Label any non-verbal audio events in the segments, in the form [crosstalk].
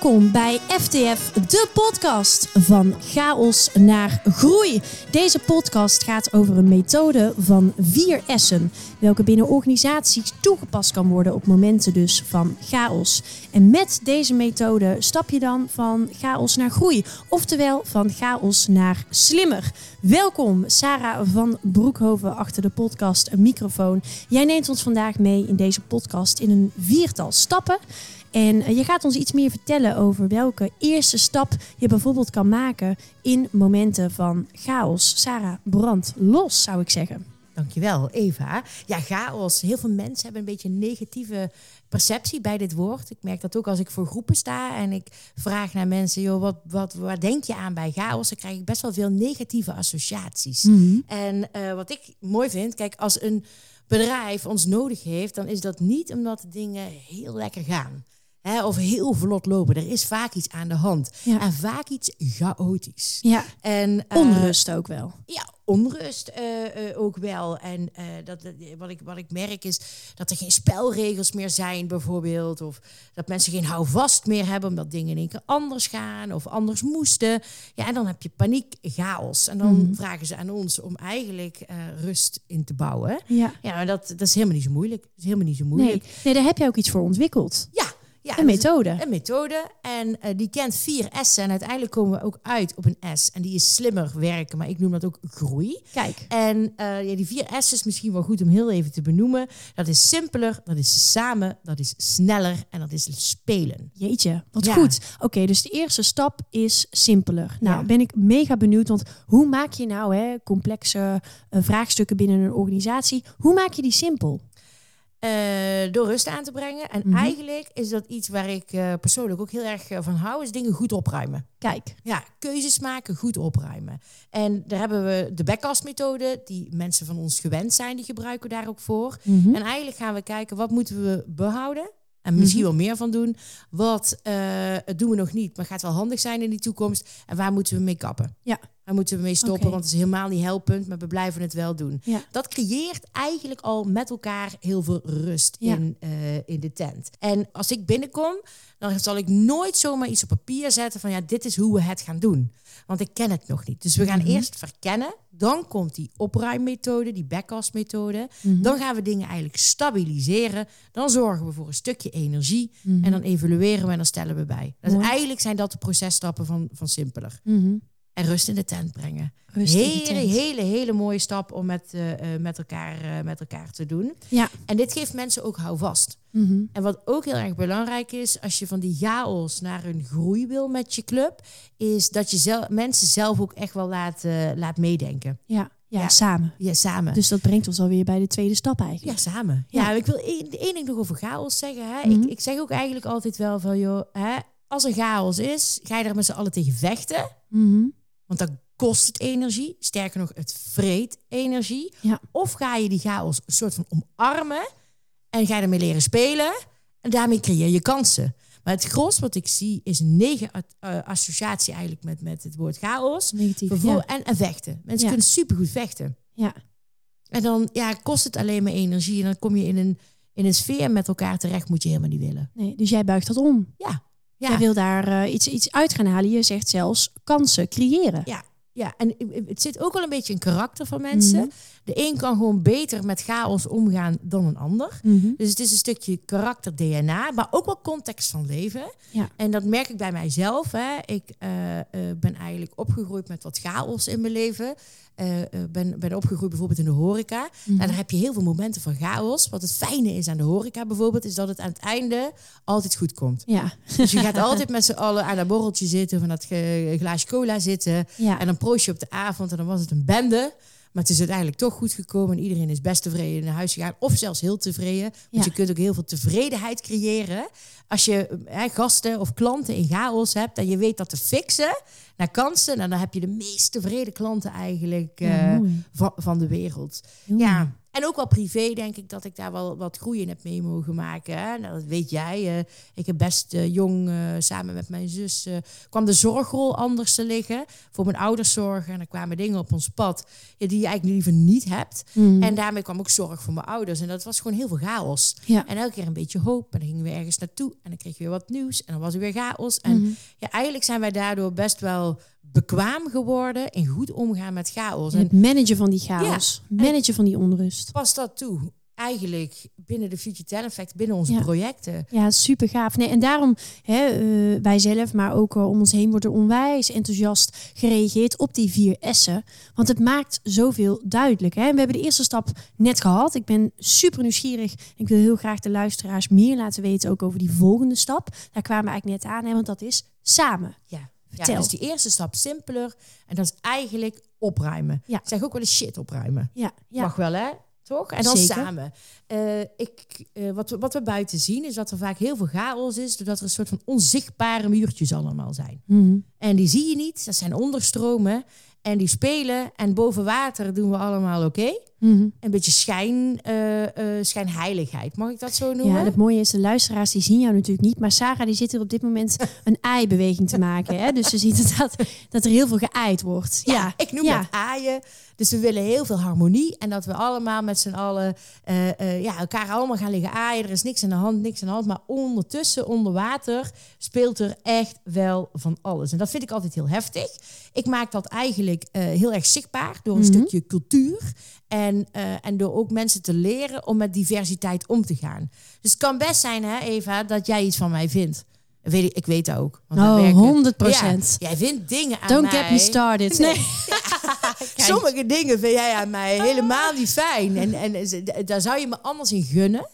Welkom bij FTF, de podcast van chaos naar groei. Deze podcast gaat over een methode van vier S'en, welke binnen organisaties toegepast kan worden op momenten dus van chaos. En met deze methode stap je dan van chaos naar groei, oftewel van chaos naar slimmer. Welkom Sarah van Broekhoven achter de podcast microfoon. Jij neemt ons vandaag mee in deze podcast in een viertal stappen. En eh, je gaat ons iets meer vertellen over welke eerste stap je bijvoorbeeld kan maken in momenten van chaos. Sarah, brand los zou ik zeggen. Dankjewel, Eva. Ja, chaos. Heel veel mensen hebben een beetje een negatieve perceptie bij dit woord. Ik merk dat ook als ik voor groepen sta en ik vraag naar mensen, joh, wat, wat, waar denk je aan bij chaos? Dan krijg ik best wel veel negatieve associaties. Mhm. En eh, wat ik mooi vind, kijk, als een bedrijf ons nodig heeft, dan is dat niet omdat dingen heel lekker gaan. Hè, of heel vlot lopen. Er is vaak iets aan de hand. Ja. En vaak iets chaotisch. Ja, En, eh, onrust ook wel. ja, onrust eh, eh, ook wel. En dat, wat, ik, wat ik merk is dat er geen spelregels meer zijn, bijvoorbeeld. Of dat mensen geen houvast meer hebben omdat dingen in één keer anders gaan of anders moesten. Ja, en dan heb je paniek, chaos. En dan Mhm. vragen ze aan ons om eigenlijk rust in te bouwen. Ja. Ja, maar dat, dat is helemaal niet zo moeilijk. Dat is helemaal niet zo Nee. moeilijk. nee, daar heb je ook iets voor ontwikkeld. Ja, methode. een methode. En eh, die kent vier S'en. En uiteindelijk komen we ook uit op een S. En die is slimmer werken, maar ik noem dat ook groei. Kijk. En eh, ja, die vier S's is misschien wel goed om heel even te benoemen. Dat is simpeler, dat is samen, dat is sneller en dat is spelen. Jeetje, wat Ja. goed. Oké, dus de eerste stap is simpeler. Nou, Ja. ben ik mega benieuwd, want hoe maak je nou hè, complexe eh, vraagstukken binnen een organisatie, hoe maak je die simpel? Eh, door rust aan te brengen. En Mhm. eigenlijk is dat iets waar ik eh, persoonlijk ook heel erg eh, van hou, is dingen goed opruimen. Kijk. Ja, keuzes maken, goed opruimen. En daar hebben we de backkastmethode, die mensen van ons gewend zijn, die gebruiken we daar ook voor. Mhm. En eigenlijk gaan we kijken, wat moeten we behouden? En misschien Mhm. wel meer van doen. Wat doen we nog niet, maar gaat wel handig zijn in die toekomst. En waar moeten we mee kappen? Ja. Waar moeten we mee stoppen? Want het is helemaal niet helpend, maar we blijven het wel doen. Ja. Dat creëert eigenlijk al met elkaar heel veel rust Ja. in, eh, in de tent. En als ik binnenkom, dan zal ik nooit zomaar iets op papier zetten van ja, dit is hoe we het gaan doen. Want ik ken het nog niet. Dus we gaan Mhm. eerst verkennen. Dan komt die opruimmethode, die backkastmethode. Mhm. Dan gaan we dingen eigenlijk stabiliseren. Dan zorgen we voor een stukje energie. Mhm. En dan evalueren we en dan stellen we bij. Dus eigenlijk zijn dat de processtappen van, van simpeler. En rust in de tent brengen. Rust hele, tent. hele, hele mooie stap om met, eh, eh, met, elkaar, eh, met elkaar te doen. Ja. En dit geeft mensen ook houvast. Mhm. En wat ook heel erg belangrijk is, als je van die chaos naar een groei wil met je club, is dat je zelf, mensen zelf ook echt wel laat, laat meedenken. Ja. Ja, Ja. samen. Ja, samen. Dus dat brengt ons alweer bij de tweede stap eigenlijk. ja, samen. Ja. Ja, ik wil één, één ding nog over chaos zeggen. Hè. Mhm. ik, ik zeg ook eigenlijk altijd wel van, joh, hè, als er chaos is, ga je er met z'n allen tegen vechten. Mhm. Want dan kost het energie. Sterker nog, het vreet energie. Ja. Of ga je die chaos een soort van omarmen en ga je ermee leren spelen. En daarmee creëer je kansen. Maar het gros wat ik zie is een negen eh, associatie eigenlijk met, met het woord chaos. Negatief. Ja. en, en vechten. Mensen Ja. kunnen supergoed vechten. ja. En dan ja, kost het alleen maar energie. En dan kom je in een, in een sfeer met elkaar terecht, moet je helemaal niet willen. Nee, dus jij buigt dat om. Ja. Ja. Jij wil daar eh, iets, iets uit gaan halen. Je zegt zelfs kansen creëren. Ja. Ja, en het zit ook wel een beetje in karakter van mensen. Mhm. De een kan gewoon beter met chaos omgaan dan een ander. Mhm. Dus het is een stukje karakter, DNA, maar ook wel context van leven. Ja. En dat merk ik bij mijzelf. Hè. Ik eh, eh, ben eigenlijk opgegroeid met wat chaos in mijn leven. Eh, ben, ben opgegroeid bijvoorbeeld in de horeca. Mhm. Nou, daar heb je heel veel momenten van chaos. Wat het fijne is aan de horeca bijvoorbeeld, is dat het aan het einde altijd goed komt. Ja. Dus je gaat altijd met z'n allen aan dat borreltje zitten, van dat glaasje cola zitten. Ja. En dan proost je op de avond en dan was het een bende. Maar het is uiteindelijk toch goed gekomen en iedereen is best tevreden naar huis gegaan. Of zelfs heel tevreden. Want Ja. je kunt ook heel veel tevredenheid creëren. Als je hè, gasten of klanten in chaos hebt en je weet dat te fixen naar kansen. Nou, dan heb je de meest tevreden klanten eigenlijk Ja, eh, van, de wereld. Heel Ja. En ook wel privé denk ik dat ik daar wel wat groei in heb mee mogen maken. Hè? Nou, dat weet jij. eh, ik heb best eh, jong, eh, samen met mijn zus, kwam de zorgrol anders te liggen. Voor mijn ouders zorgen. En er kwamen dingen op ons pad ja, die je eigenlijk liever niet hebt. Mhm. En daarmee kwam ook zorg voor mijn ouders. En dat was gewoon heel veel chaos. Ja. En elke keer een beetje hoop. En dan gingen we ergens naartoe. En dan kreeg je weer wat nieuws. En dan was er weer chaos. En Mhm. ja, eigenlijk zijn wij daardoor best wel bekwaam geworden in goed omgaan met chaos. En En het managen van die chaos. Managen van die onrust. pas dat toe. Eigenlijk binnen de Future Talent Effect, binnen onze Ja. projecten. Ja, super gaaf. Nee, en daarom, hè, eh, wij zelf, maar ook eh, om ons heen, wordt er onwijs enthousiast gereageerd op die vier S'en. Want het maakt zoveel duidelijk. Hè? We hebben de eerste stap net gehad. Ik ben super nieuwsgierig. Ik wil heel graag de luisteraars meer laten weten ook over die volgende stap. Daar kwamen we eigenlijk net aan, hè, want dat is samen. Ja. Vertel. Ja, dus die eerste stap simpeler. En dat is eigenlijk opruimen. Ja. Ik zeg ook wel eens shit opruimen. Ja, ja. Mag wel, hè? Toch? En dan Zeker. samen. Eh, ik, eh, wat, we, wat we buiten zien is dat er vaak heel veel chaos is, doordat er een soort van onzichtbare muurtjes allemaal zijn. Mhm. En die zie je niet, dat zijn onderstromen. En die spelen. En boven water doen we allemaal oké. Mhm. Een beetje schijn, eh, eh, schijnheiligheid, mag ik dat zo noemen? Ja, het mooie is, de luisteraars die zien jou natuurlijk niet. Maar Sarah die zit er op dit moment [laughs] een ei-beweging te maken. Hè? Dus ze ziet inderdaad dat er heel veel geëid wordt. Ja, ik noem ja. het aaien. Dus we willen heel veel harmonie. En dat we allemaal met z'n allen eh, ja, elkaar allemaal gaan liggen aaien. Er is niks aan de hand, niks aan de hand. Maar ondertussen, onder water, speelt er echt wel van alles. En dat vind ik altijd heel heftig. Ik maak dat eigenlijk heel erg zichtbaar door een Mhm. stukje cultuur. En, eh, en door ook mensen te leren om met diversiteit om te gaan. Dus het kan best zijn, hè, Eva, dat jij iets van mij vindt. Weet ik, ik weet dat ook. Want Oh, werken- 100%. Ja, jij vindt dingen aan Don't mij. get me started. Nee. [laughs] Sommige dingen vind jij aan mij helemaal niet fijn. En, en daar zou je me anders in gunnen.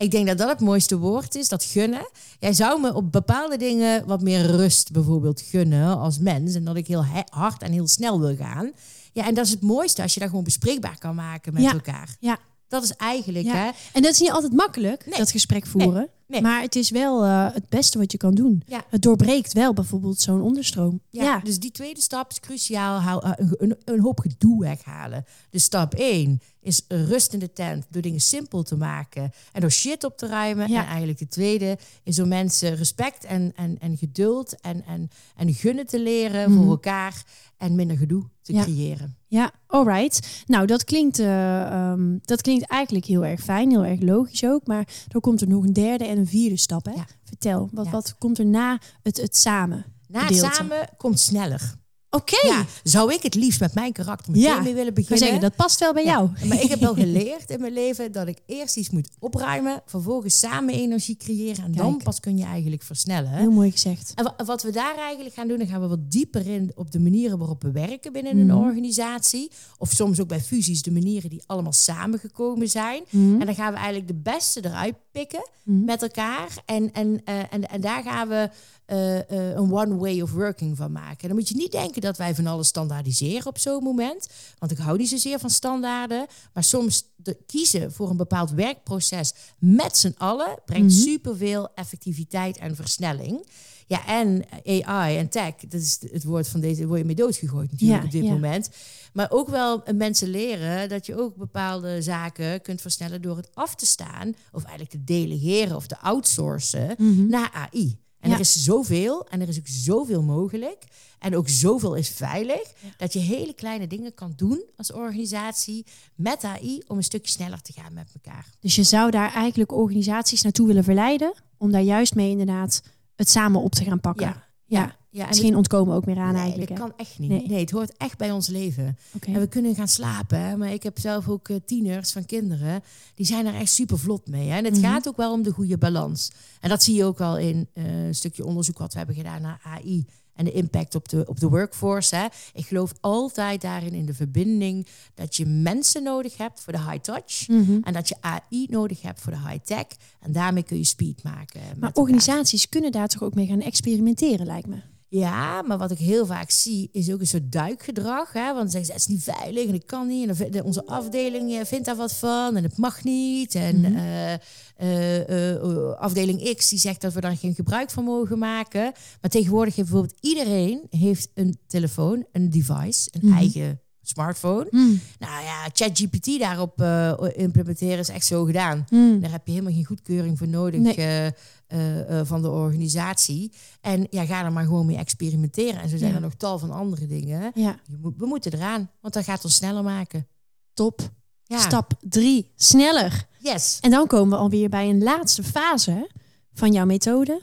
Ik denk dat dat het mooiste woord is, dat gunnen. Jij zou me op bepaalde dingen wat meer rust bijvoorbeeld gunnen als mens. En dat ik heel he- hard en heel snel wil gaan. Ja, en dat is het mooiste als je dat gewoon bespreekbaar kan maken met Ja. elkaar. Ja, Dat is eigenlijk, Ja. hè? En dat is niet altijd makkelijk, Nee. dat gesprek voeren. nee. Maar het is wel eh, het beste wat je kan doen. Ja. Het doorbreekt wel bijvoorbeeld zo'n onderstroom. Ja, Ja. Dus die tweede stap is cruciaal. Hou, eh, een, een, een hoop gedoe weghalen. Dus stap 1 is rust in de tent door dingen simpel te maken en door shit op te ruimen. Ja. En eigenlijk de tweede is om mensen respect en, en, en geduld en, en, en gunnen te leren Mhm. voor elkaar en minder gedoe te Ja. creëren. Ja, alright. Nou, dat klinkt, eh, ehm, dat klinkt eigenlijk heel erg fijn, heel erg logisch ook. Maar dan komt er nog een derde en een vierde stap. Hè? Ja. Vertel, wat, Ja. wat komt er na het, het samen? Na het samen komt sneller. Oké, Ja, zou ik het liefst met mijn karakter meteen Ja. mee willen beginnen? zeggen, dat past wel bij Ja, jou. Maar ik heb wel [laughs] geleerd in mijn leven dat ik eerst iets moet opruimen, vervolgens samen energie creëren en dan pas kun je eigenlijk versnellen. Heel mooi gezegd. En wa- wat we daar eigenlijk gaan doen, dan gaan we wat dieper in op de manieren waarop we werken binnen een Mhm. organisatie. Of soms ook bij fusies, de manieren die allemaal samengekomen zijn. Mhm. En dan gaan we eigenlijk de beste eruit pikken Mhm. met elkaar. En, en, eh, en, en daar gaan we eh, eh, een one way of working van maken. Dan moet je niet denken dat wij van alles standaardiseren op zo'n moment. Want ik hou niet zozeer van standaarden. Maar soms de, kiezen voor een bepaald werkproces met z'n allen brengt Mhm. superveel effectiviteit en versnelling. Ja, en AI en tech, dat is het woord van deze, daar word je mee doodgegooid natuurlijk Ja, op dit ja. moment. Maar ook wel mensen leren dat je ook bepaalde zaken kunt versnellen door het af te staan, of eigenlijk te delegeren of te outsourcen Mhm. naar AI. En Ja. er is zoveel en er is ook zoveel mogelijk. En ook zoveel is veilig. Dat je hele kleine dingen kan doen als organisatie met AI om een stukje sneller te gaan met elkaar. Dus je zou daar eigenlijk organisaties naartoe willen verleiden om daar juist mee inderdaad het samen op te gaan pakken. Ja. Ja. Ja, geen ontkomen ook meer aan nee, eigenlijk. dat hè? kan echt niet. Nee. Nee. het hoort echt bij ons leven. En we kunnen gaan slapen. Hè? Maar ik heb zelf ook eh, tieners van kinderen. Die zijn er echt super vlot mee. Hè? En het Mhm. gaat ook wel om de goede balans. En dat zie je ook al in eh, een stukje onderzoek wat we hebben gedaan naar AI. En de impact op de, op de workforce. Hè? Ik geloof altijd daarin in de verbinding dat je mensen nodig hebt voor de high touch. Mhm. En dat je AI nodig hebt voor de high tech. En daarmee kun je speed maken. met Maar elkaar. organisaties kunnen daar toch ook mee gaan experimenteren, lijkt me. Ja, maar wat ik heel vaak zie is ook een soort duikgedrag. Hè? Want dan zeggen ze, het is niet veilig en dat kan niet. En onze afdeling eh, vindt daar wat van en het mag niet. En Mhm. eh, eh, eh, afdeling X die zegt dat we daar geen gebruik van mogen maken. Maar tegenwoordig heeft bijvoorbeeld iedereen heeft een telefoon, een device, een Mhm. eigen smartphone. Mm. Nou ja, ChatGPT daarop eh, implementeren is echt zo gedaan. Mm. Daar heb je helemaal geen goedkeuring voor nodig Nee. eh, eh, van de organisatie. En ja, ga er maar gewoon mee experimenteren. En zo zijn Ja. er nog tal van andere dingen. Ja, Je moet, we moeten eraan, want dat gaat ons sneller maken. top. Ja. Stap drie, sneller. Yes. En dan komen we alweer bij een laatste fase van jouw methode.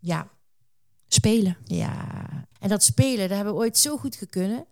Ja. Spelen. Ja. En dat spelen, daar hebben we ooit zo goed gekunnen.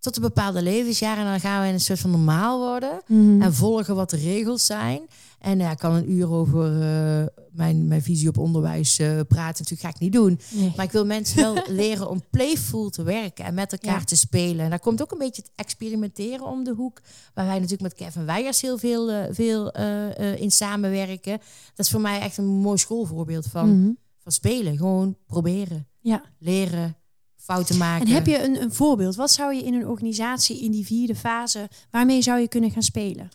Tot een bepaalde levensjaar. En dan gaan we in een soort van normaal worden. Mhm. En volgen wat de regels zijn. En ja, ik kan een uur over eh, mijn, mijn visie op onderwijs eh, praten. Natuurlijk ga ik niet doen. Nee. Maar ik wil mensen wel [laughs] leren om playful te werken en met elkaar Ja. te spelen. En daar komt ook een beetje het experimenteren om de hoek. Waar wij natuurlijk met Kevin Weijers heel veel, eh, veel eh, eh, in samenwerken. Dat is voor mij echt een mooi schoolvoorbeeld van, Mhm. van spelen. Gewoon proberen, Ja. leren, fouten maken. En heb je een, een voorbeeld? Wat zou je in een organisatie in die vierde fase, waarmee zou je kunnen gaan spelen?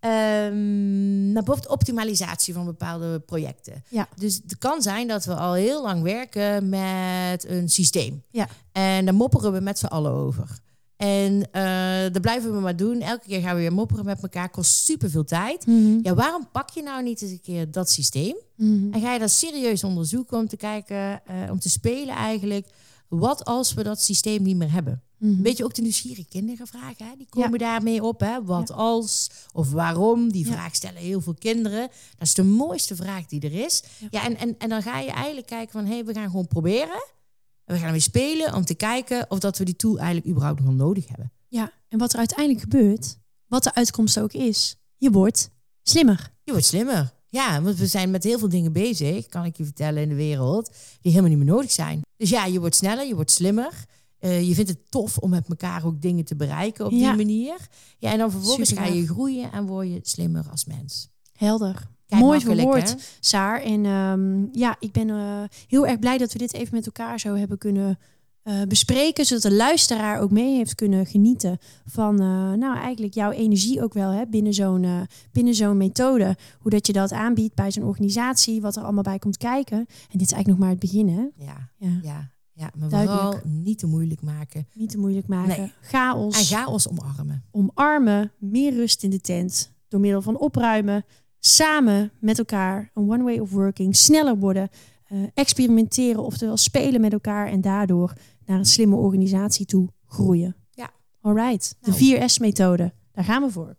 Ehm, nou, bijvoorbeeld optimalisatie van bepaalde projecten. Ja. Dus het kan zijn dat we al heel lang werken met een systeem. Ja. En daar mopperen we met z'n allen over. En eh dat blijven we maar doen. Elke keer gaan we weer mopperen met elkaar. Kost superveel tijd. Mhm. Ja, waarom pak je nou niet eens een keer dat systeem? Mhm. En ga je dat serieus onderzoeken om te kijken, eh, om te spelen eigenlijk. Wat als we dat systeem niet meer hebben? Mhm. Een beetje ook de nieuwsgierige kinderen vragen. Hè? Die komen daarmee op. Hè? Wat als of waarom? Die Ja. vraag stellen heel veel kinderen. Dat is de mooiste vraag die er is. Ja. En, en, en dan ga je eigenlijk kijken van... hé, hey, we gaan gewoon proberen. En we gaan weer spelen om te kijken... of dat we die tool eigenlijk überhaupt nog wel nodig hebben. Ja, en wat er uiteindelijk gebeurt, wat de uitkomst ook is, je wordt slimmer. Je wordt slimmer. Ja, want we zijn met heel veel dingen bezig... kan ik je vertellen in de wereld... die helemaal niet meer nodig zijn. Dus ja, je wordt sneller, je wordt slimmer... Eh, je vindt het tof om met elkaar ook dingen te bereiken op Ja. die manier. Ja, en dan vervolgens ga je groeien en word je slimmer als mens. Helder. Kijk, Mooi verwoord, hè? Saar. En ehm, ja, ik ben eh, heel erg blij dat we dit even met elkaar zo hebben kunnen eh, bespreken. Zodat de luisteraar ook mee heeft kunnen genieten van, eh, nou eigenlijk jouw energie ook wel hè, binnen zo'n eh, binnen zo'n methode. Hoe dat je dat aanbiedt bij zo'n organisatie, wat er allemaal bij komt kijken. En dit is eigenlijk nog maar het begin, hè? Ja, Ja, ja, ja. Maar Duidelijk. vooral niet te moeilijk maken. niet te moeilijk maken. Nee. Chaos. En ga ons omarmen. omarmen, meer rust in de tent. Door middel van opruimen, samen met elkaar, een one way of working, sneller worden, experimenteren, oftewel spelen met elkaar en daardoor naar een slimme organisatie toe groeien. Ja. Alright, de Nou. 4S-methode, daar gaan we voor.